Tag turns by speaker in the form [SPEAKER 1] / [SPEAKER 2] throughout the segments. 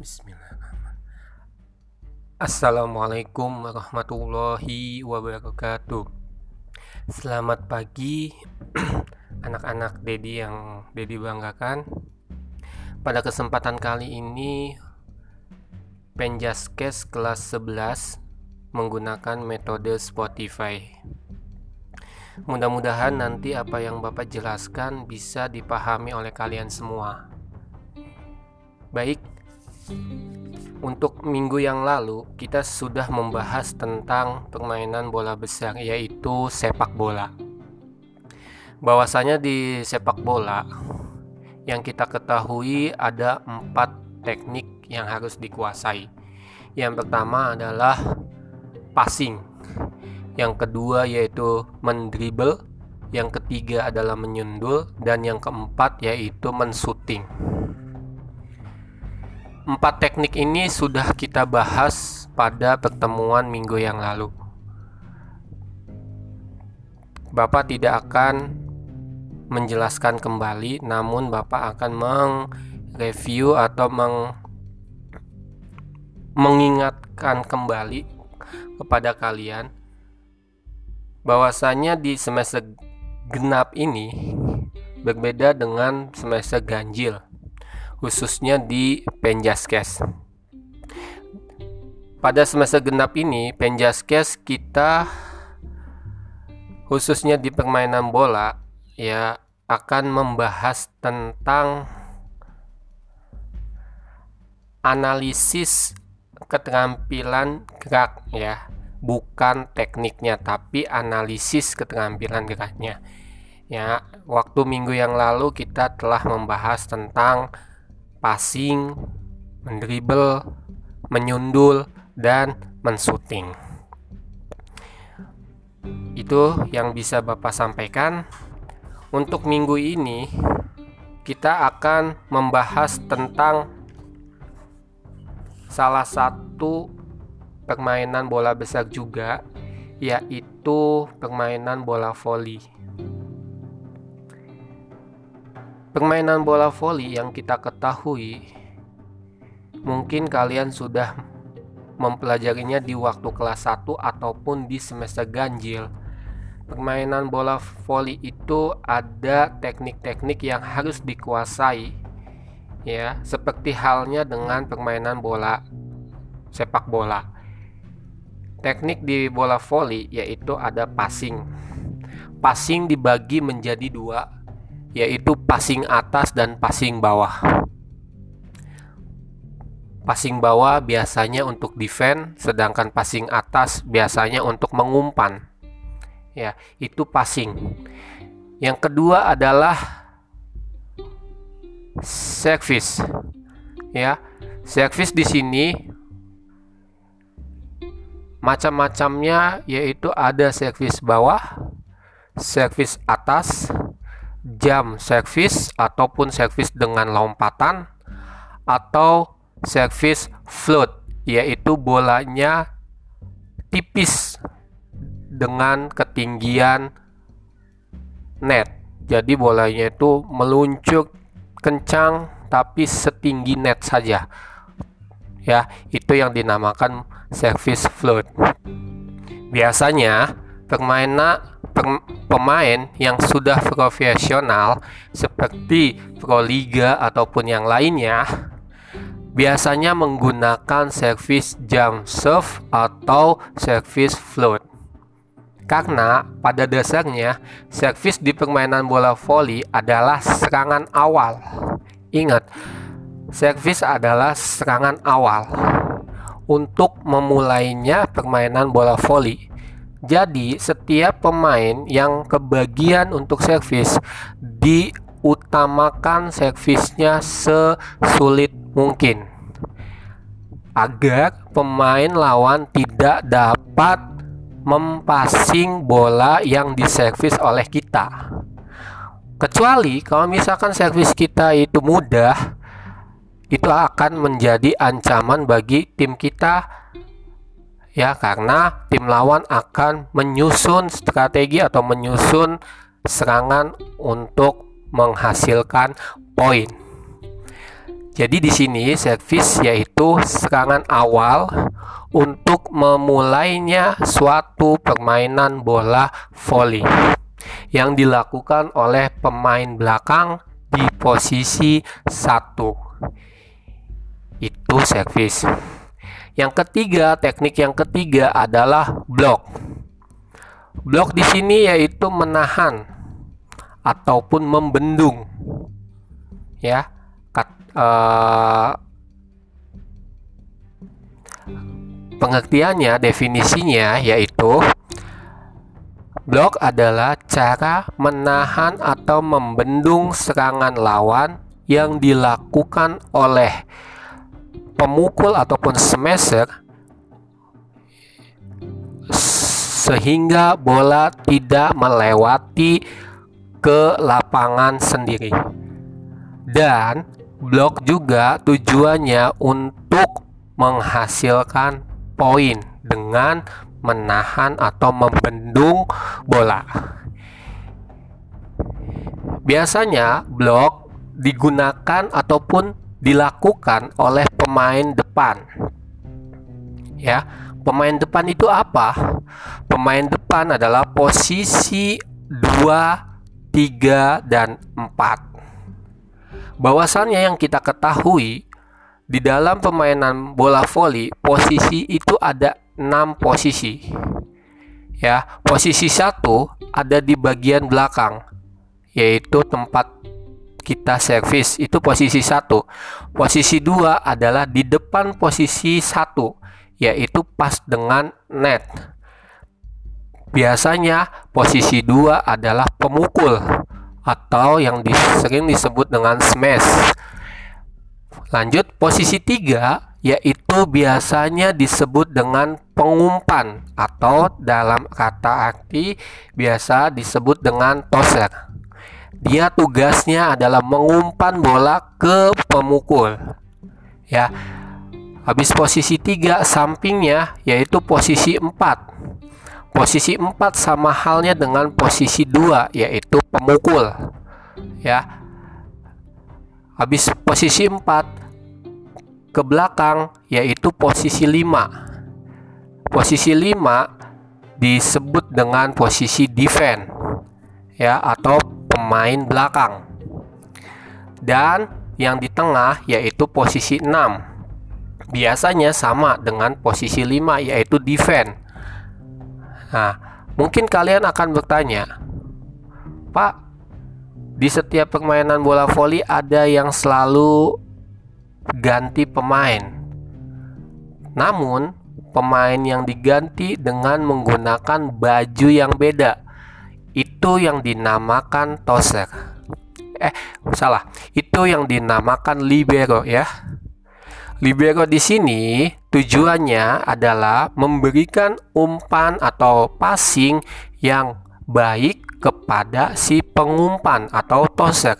[SPEAKER 1] Bismillahirrahmanirrahim. Assalamualaikum warahmatullahi wabarakatuh. Selamat pagi anak-anak Dedi yang Dedi banggakan. Pada kesempatan kali ini Penjaskes kelas 11 menggunakan metode Spotify. Mudah-mudahan nanti apa yang Bapak jelaskan bisa dipahami oleh kalian semua. Baik, untuk minggu yang lalu kita sudah membahas tentang permainan bola besar yaitu sepak bola. Bahwasanya di sepak bola yang kita ketahui ada empat teknik yang harus dikuasai. Yang pertama adalah passing. Yang kedua yaitu mendribble. Yang ketiga adalah menyundul dan yang keempat yaitu mensuting. Empat teknik ini sudah kita bahas pada pertemuan minggu yang lalu. Bapak tidak akan menjelaskan kembali, namun Bapak akan mereview atau meng mengingatkan kembali kepada kalian bahwasanya di semester genap ini berbeda dengan semester ganjil khususnya di Penjaskes. Pada semester genap ini, Penjaskes kita khususnya di permainan bola ya akan membahas tentang analisis keterampilan gerak ya bukan tekniknya tapi analisis keterampilan geraknya ya waktu minggu yang lalu kita telah membahas tentang passing, mendribble, menyundul, dan mensuting. Itu yang bisa Bapak sampaikan. Untuk minggu ini, kita akan membahas tentang salah satu permainan bola besar juga, yaitu permainan bola voli. Permainan bola voli yang kita ketahui mungkin kalian sudah mempelajarinya di waktu kelas 1 ataupun di semester ganjil. Permainan bola voli itu ada teknik-teknik yang harus dikuasai ya, seperti halnya dengan permainan bola sepak bola. Teknik di bola voli yaitu ada passing. Passing dibagi menjadi dua, yaitu passing atas dan passing bawah. Passing bawah biasanya untuk defend, sedangkan passing atas biasanya untuk mengumpan. Ya, itu passing. Yang kedua adalah service. Ya, service di sini macam-macamnya yaitu ada service bawah, service atas, jam servis ataupun servis dengan lompatan atau servis float yaitu bolanya tipis dengan ketinggian net. Jadi bolanya itu meluncur kencang tapi setinggi net saja. Ya itu yang dinamakan service float. Biasanya permainan pemain yang sudah profesional seperti Pro Liga ataupun yang lainnya biasanya menggunakan servis jump serve atau servis float. Karena pada dasarnya servis di permainan bola voli adalah serangan awal. Ingat, servis adalah serangan awal untuk memulainya permainan bola voli jadi setiap pemain yang kebagian untuk servis diutamakan servisnya sesulit mungkin agar pemain lawan tidak dapat mempassing bola yang diservis oleh kita. Kecuali kalau misalkan servis kita itu mudah, itu akan menjadi ancaman bagi tim kita ya karena tim lawan akan menyusun strategi atau menyusun serangan untuk menghasilkan poin. Jadi di sini servis yaitu serangan awal untuk memulainya suatu permainan bola voli yang dilakukan oleh pemain belakang di posisi satu. Itu servis. Yang ketiga, teknik yang ketiga adalah blok. Blok di sini yaitu menahan ataupun membendung. Ya. Kat, uh, pengertiannya, definisinya yaitu Blok adalah cara menahan atau membendung serangan lawan yang dilakukan oleh pemukul ataupun smasher sehingga bola tidak melewati ke lapangan sendiri. Dan blok juga tujuannya untuk menghasilkan poin dengan menahan atau membendung bola. Biasanya blok digunakan ataupun dilakukan oleh pemain depan. Ya, pemain depan itu apa? Pemain depan adalah posisi 2, 3 dan 4. Bahwasannya yang kita ketahui di dalam permainan bola voli, posisi itu ada 6 posisi. Ya, posisi satu ada di bagian belakang, yaitu tempat kita servis itu posisi satu. Posisi dua adalah di depan posisi satu, yaitu pas dengan net. Biasanya posisi dua adalah pemukul atau yang sering disebut dengan smash. Lanjut posisi tiga yaitu biasanya disebut dengan pengumpan atau dalam kata arti biasa disebut dengan toser. Dia tugasnya adalah mengumpan bola ke pemukul. Ya. Habis posisi tiga sampingnya yaitu posisi 4. Posisi 4 sama halnya dengan posisi 2 yaitu pemukul. Ya. Habis posisi 4 ke belakang yaitu posisi 5. Posisi 5 disebut dengan posisi defense ya atau pemain belakang. Dan yang di tengah yaitu posisi 6. Biasanya sama dengan posisi 5 yaitu defense. Nah, mungkin kalian akan bertanya, "Pak, di setiap permainan bola voli ada yang selalu ganti pemain. Namun, pemain yang diganti dengan menggunakan baju yang beda. Itu yang dinamakan toser. Eh, salah. Itu yang dinamakan libero ya. Libero di sini tujuannya adalah memberikan umpan atau passing yang baik kepada si pengumpan atau toser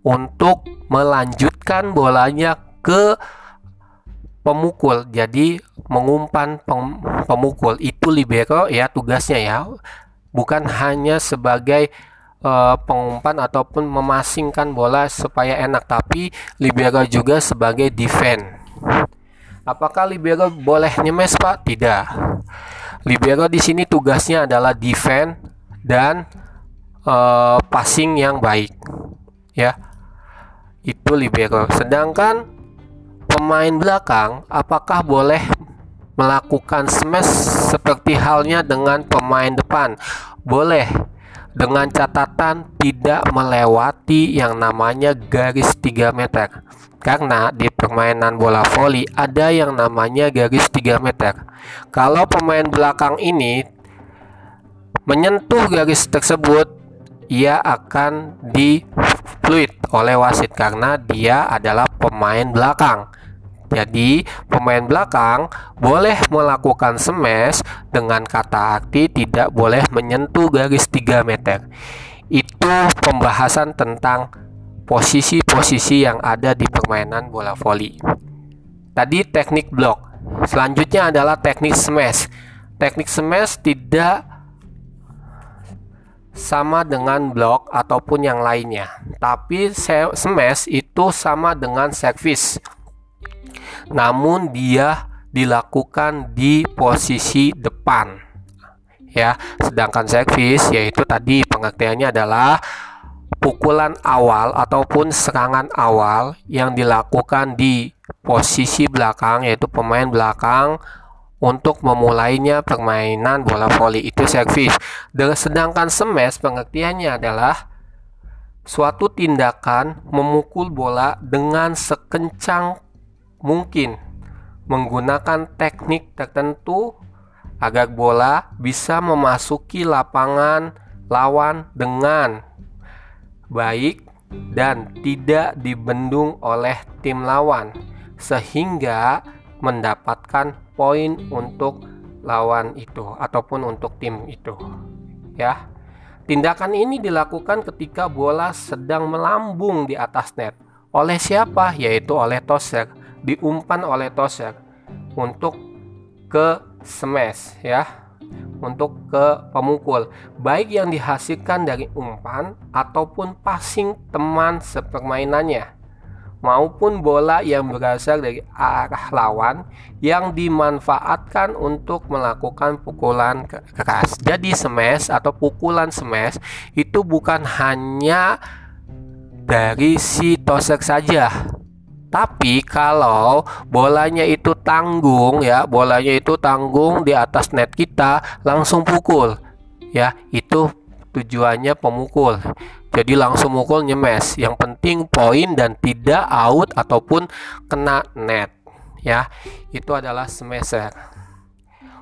[SPEAKER 1] untuk melanjutkan bolanya ke pemukul. Jadi mengumpan pem, pemukul itu libero ya tugasnya ya. Bukan hanya sebagai uh, pengumpan ataupun memasingkan bola supaya enak, tapi libero juga sebagai defense. Apakah libero boleh nyemes, Pak? Tidak. Libero di sini tugasnya adalah defense dan uh, passing yang baik. Ya. Itu libero. Sedangkan pemain belakang apakah boleh melakukan smash seperti halnya dengan pemain depan? Boleh dengan catatan tidak melewati yang namanya garis 3 meter. Karena di permainan bola voli ada yang namanya garis 3 meter. Kalau pemain belakang ini menyentuh garis tersebut, ia akan di fluid oleh wasit karena dia adalah pemain belakang. Jadi, pemain belakang boleh melakukan smash dengan kata arti tidak boleh menyentuh garis 3 meter. Itu pembahasan tentang posisi-posisi yang ada di permainan bola voli. Tadi teknik blok. Selanjutnya adalah teknik smash. Teknik smash tidak sama dengan blok ataupun yang lainnya. tapi smash itu sama dengan servis. Namun dia dilakukan di posisi depan. Ya, sedangkan servis yaitu tadi pengertiannya adalah pukulan awal ataupun serangan awal yang dilakukan di posisi belakang yaitu pemain belakang untuk memulainya permainan bola voli itu servis. Sedangkan smash pengertiannya adalah suatu tindakan memukul bola dengan sekencang mungkin menggunakan teknik tertentu agar bola bisa memasuki lapangan lawan dengan baik dan tidak dibendung oleh tim lawan sehingga mendapatkan poin untuk lawan itu ataupun untuk tim itu ya. Tindakan ini dilakukan ketika bola sedang melambung di atas net. Oleh siapa? Yaitu oleh toser diumpan oleh toser untuk ke smash ya. Untuk ke pemukul, baik yang dihasilkan dari umpan ataupun passing teman sepermainannya, maupun bola yang berasal dari arah lawan yang dimanfaatkan untuk melakukan pukulan keras. Jadi smash atau pukulan smash itu bukan hanya dari si tosek saja, tapi kalau bolanya itu tanggung ya, bolanya itu tanggung di atas net kita langsung pukul. Ya, itu tujuannya pemukul. Jadi langsung mukul nyemes. Yang penting poin dan tidak out ataupun kena net. Ya, itu adalah smasher.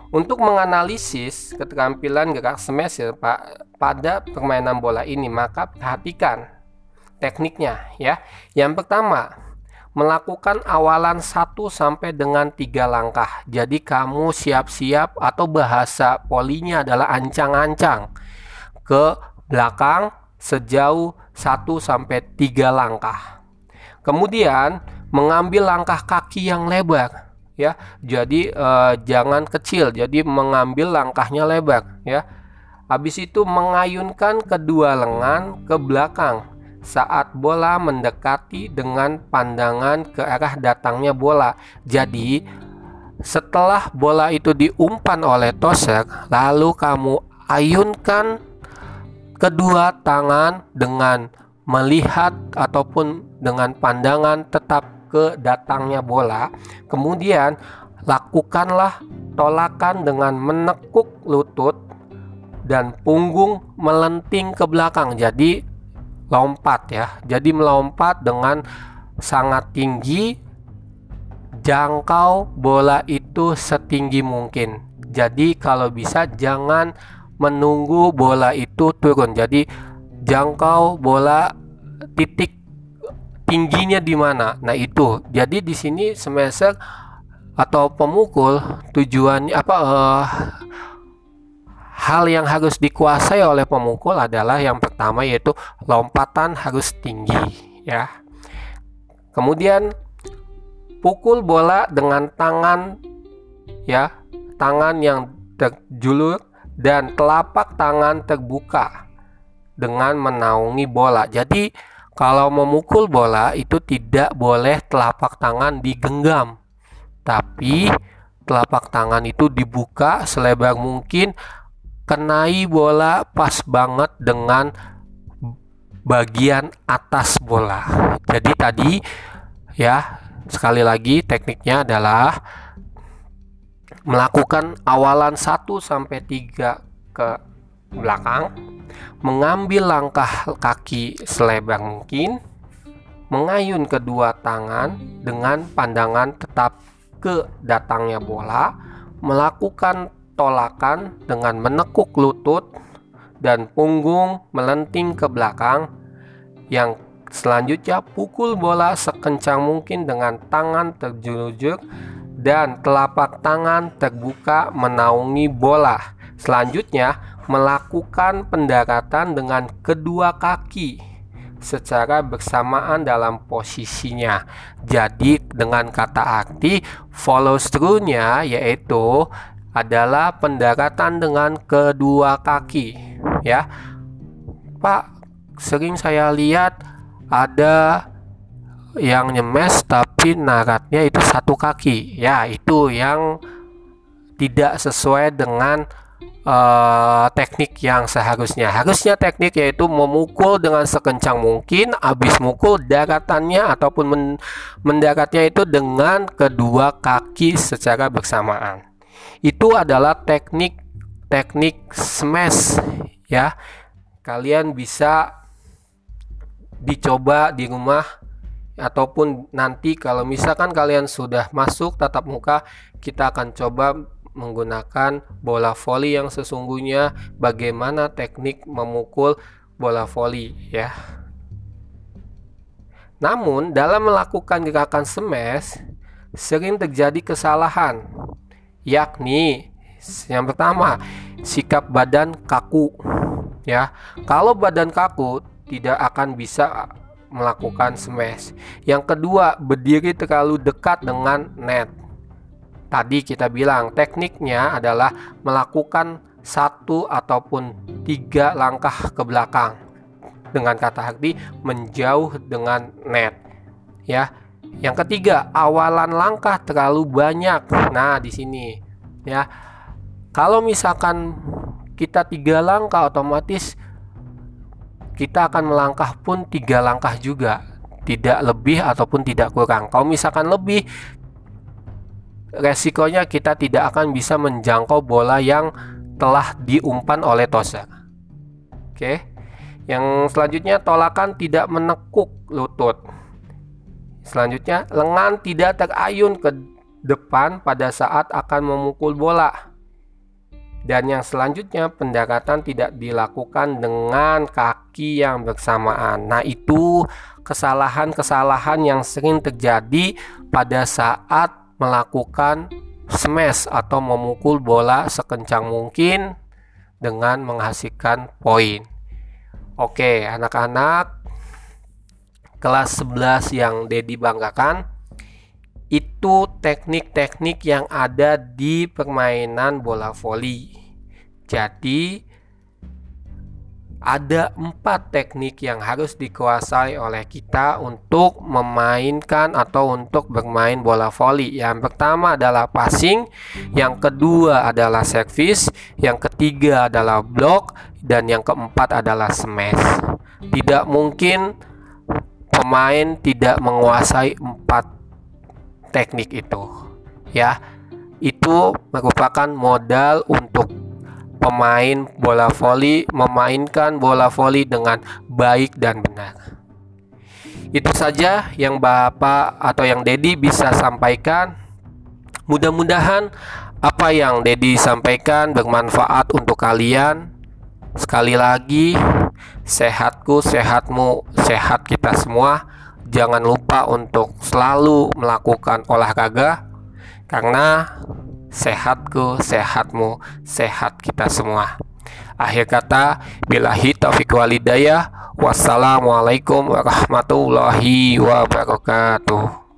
[SPEAKER 1] Untuk menganalisis keterampilan gerak smasher Pak pada permainan bola ini, maka perhatikan tekniknya ya. Yang pertama, melakukan awalan 1 sampai dengan 3 langkah. Jadi kamu siap-siap atau bahasa polinya adalah ancang-ancang ke belakang sejauh 1 sampai 3 langkah. Kemudian mengambil langkah kaki yang lebar ya. Jadi eh, jangan kecil, jadi mengambil langkahnya lebar ya. Habis itu mengayunkan kedua lengan ke belakang saat bola mendekati dengan pandangan ke arah datangnya bola. Jadi, setelah bola itu diumpan oleh toser, lalu kamu ayunkan kedua tangan dengan melihat ataupun dengan pandangan tetap ke datangnya bola. Kemudian, lakukanlah tolakan dengan menekuk lutut dan punggung melenting ke belakang. Jadi lompat ya. Jadi melompat dengan sangat tinggi jangkau bola itu setinggi mungkin. Jadi kalau bisa jangan menunggu bola itu turun. Jadi jangkau bola titik tingginya di mana. Nah, itu. Jadi di sini semester atau pemukul tujuannya apa uh, Hal yang harus dikuasai oleh pemukul adalah yang pertama yaitu lompatan harus tinggi ya. Kemudian pukul bola dengan tangan ya, tangan yang terjulur dan telapak tangan terbuka dengan menaungi bola. Jadi kalau memukul bola itu tidak boleh telapak tangan digenggam. Tapi telapak tangan itu dibuka selebar mungkin kenai bola pas banget dengan bagian atas bola. Jadi tadi ya, sekali lagi tekniknya adalah melakukan awalan 1 sampai 3 ke belakang, mengambil langkah kaki selebar mungkin, mengayun kedua tangan dengan pandangan tetap ke datangnya bola, melakukan tolakan dengan menekuk lutut dan punggung melenting ke belakang. Yang selanjutnya pukul bola sekencang mungkin dengan tangan terjulur dan telapak tangan terbuka menaungi bola. Selanjutnya melakukan pendaratan dengan kedua kaki secara bersamaan dalam posisinya. Jadi dengan kata arti follow through-nya yaitu adalah pendaratan dengan kedua kaki ya. Pak sering saya lihat ada yang nyemes tapi naratnya itu satu kaki. Ya itu yang tidak sesuai dengan uh, teknik yang seharusnya. Harusnya teknik yaitu memukul dengan sekencang mungkin habis mukul daratannya ataupun men mendaratnya itu dengan kedua kaki secara bersamaan itu adalah teknik teknik smash ya. Kalian bisa dicoba di rumah ataupun nanti kalau misalkan kalian sudah masuk tatap muka kita akan coba menggunakan bola voli yang sesungguhnya bagaimana teknik memukul bola voli ya. Namun dalam melakukan gerakan smash sering terjadi kesalahan yakni yang pertama sikap badan kaku ya kalau badan kaku tidak akan bisa melakukan smash. Yang kedua, berdiri terlalu dekat dengan net. Tadi kita bilang tekniknya adalah melakukan satu ataupun tiga langkah ke belakang dengan kata arti menjauh dengan net ya yang ketiga awalan langkah terlalu banyak. Nah di sini ya. Kalau misalkan kita tiga langkah otomatis kita akan melangkah pun tiga langkah juga. Tidak lebih ataupun tidak kurang. Kalau misalkan lebih resikonya kita tidak akan bisa menjangkau bola yang telah diumpan oleh Tosa. Oke. Yang selanjutnya tolakan tidak menekuk lutut selanjutnya lengan tidak terayun ke depan pada saat akan memukul bola dan yang selanjutnya pendaratan tidak dilakukan dengan kaki yang bersamaan. Nah, itu kesalahan-kesalahan yang sering terjadi pada saat melakukan smash atau memukul bola sekencang mungkin dengan menghasilkan poin. Oke, anak-anak kelas 11 yang Dedi banggakan itu teknik-teknik yang ada di permainan bola voli. Jadi ada empat teknik yang harus dikuasai oleh kita untuk memainkan atau untuk bermain bola voli. Yang pertama adalah passing, yang kedua adalah service, yang ketiga adalah block, dan yang keempat adalah smash. Tidak mungkin pemain tidak menguasai empat teknik itu ya. Itu merupakan modal untuk pemain bola voli memainkan bola voli dengan baik dan benar. Itu saja yang Bapak atau yang Dedi bisa sampaikan. Mudah-mudahan apa yang Dedi sampaikan bermanfaat untuk kalian. Sekali lagi sehatku sehatmu sehat kita semua jangan lupa untuk selalu melakukan olahraga karena sehatku, sehatmu, sehat kita semua. Akhir kata, bilahi taufiq walidayah. Wassalamualaikum warahmatullahi wabarakatuh.